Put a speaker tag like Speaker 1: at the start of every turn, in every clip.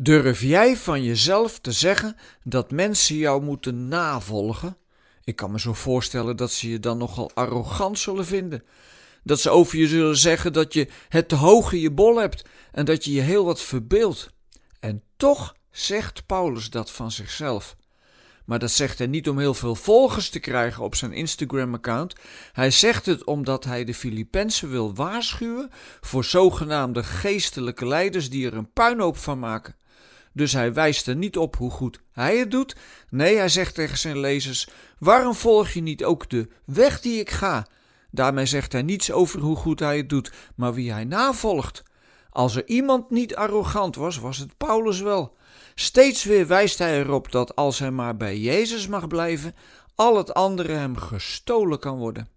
Speaker 1: Durf jij van jezelf te zeggen dat mensen jou moeten navolgen? Ik kan me zo voorstellen dat ze je dan nogal arrogant zullen vinden. Dat ze over je zullen zeggen dat je het te hoog in je bol hebt en dat je je heel wat verbeeldt. En toch zegt Paulus dat van zichzelf. Maar dat zegt hij niet om heel veel volgers te krijgen op zijn Instagram-account. Hij zegt het omdat hij de Filippenzen wil waarschuwen voor zogenaamde geestelijke leiders die er een puinhoop van maken. Dus hij wijst er niet op hoe goed hij het doet. Nee, hij zegt tegen zijn lezers: Waarom volg je niet ook de weg die ik ga? Daarmee zegt hij niets over hoe goed hij het doet, maar wie hij navolgt. Als er iemand niet arrogant was, was het Paulus wel. Steeds weer wijst hij erop dat als hij maar bij Jezus mag blijven, al het andere hem gestolen kan worden.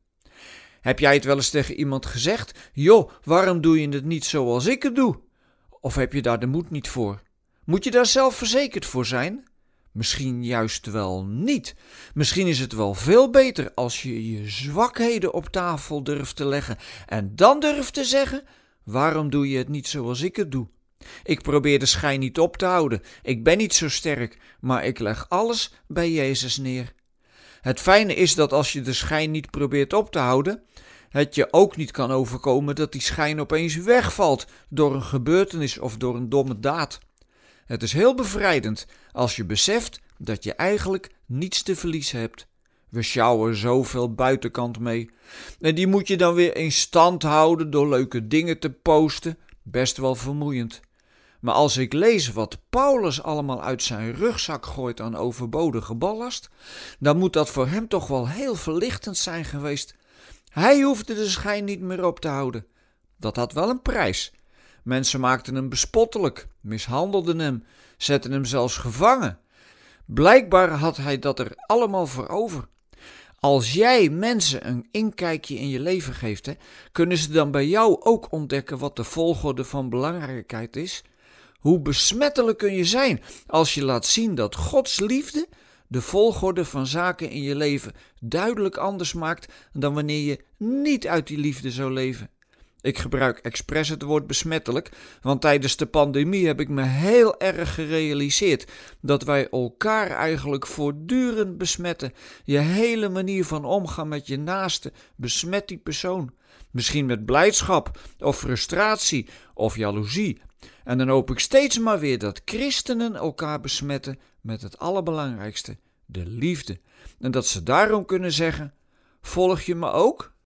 Speaker 1: Heb jij het wel eens tegen iemand gezegd? Joh, waarom doe je het niet zoals ik het doe? Of heb je daar de moed niet voor? Moet je daar zelf verzekerd voor zijn? Misschien juist wel niet. Misschien is het wel veel beter als je je zwakheden op tafel durft te leggen en dan durft te zeggen: waarom doe je het niet zoals ik het doe? Ik probeer de schijn niet op te houden. Ik ben niet zo sterk, maar ik leg alles bij Jezus neer. Het fijne is dat als je de schijn niet probeert op te houden, het je ook niet kan overkomen dat die schijn opeens wegvalt door een gebeurtenis of door een domme daad. Het is heel bevrijdend als je beseft dat je eigenlijk niets te verliezen hebt. We sjouwen zoveel buitenkant mee. En die moet je dan weer in stand houden door leuke dingen te posten. Best wel vermoeiend. Maar als ik lees wat Paulus allemaal uit zijn rugzak gooit aan overbodige ballast, dan moet dat voor hem toch wel heel verlichtend zijn geweest. Hij hoefde de schijn niet meer op te houden. Dat had wel een prijs. Mensen maakten hem bespottelijk, mishandelden hem, zetten hem zelfs gevangen. Blijkbaar had hij dat er allemaal voor over. Als jij mensen een inkijkje in je leven geeft, kunnen ze dan bij jou ook ontdekken wat de volgorde van belangrijkheid is? Hoe besmettelijk kun je zijn als je laat zien dat Gods liefde de volgorde van zaken in je leven duidelijk anders maakt dan wanneer je niet uit die liefde zou leven? Ik gebruik expres het woord besmettelijk, want tijdens de pandemie heb ik me heel erg gerealiseerd dat wij elkaar eigenlijk voortdurend besmetten. Je hele manier van omgaan met je naaste besmet die persoon. Misschien met blijdschap of frustratie of jaloezie. En dan hoop ik steeds maar weer dat christenen elkaar besmetten met het allerbelangrijkste, de liefde. En dat ze daarom kunnen zeggen: Volg je me ook?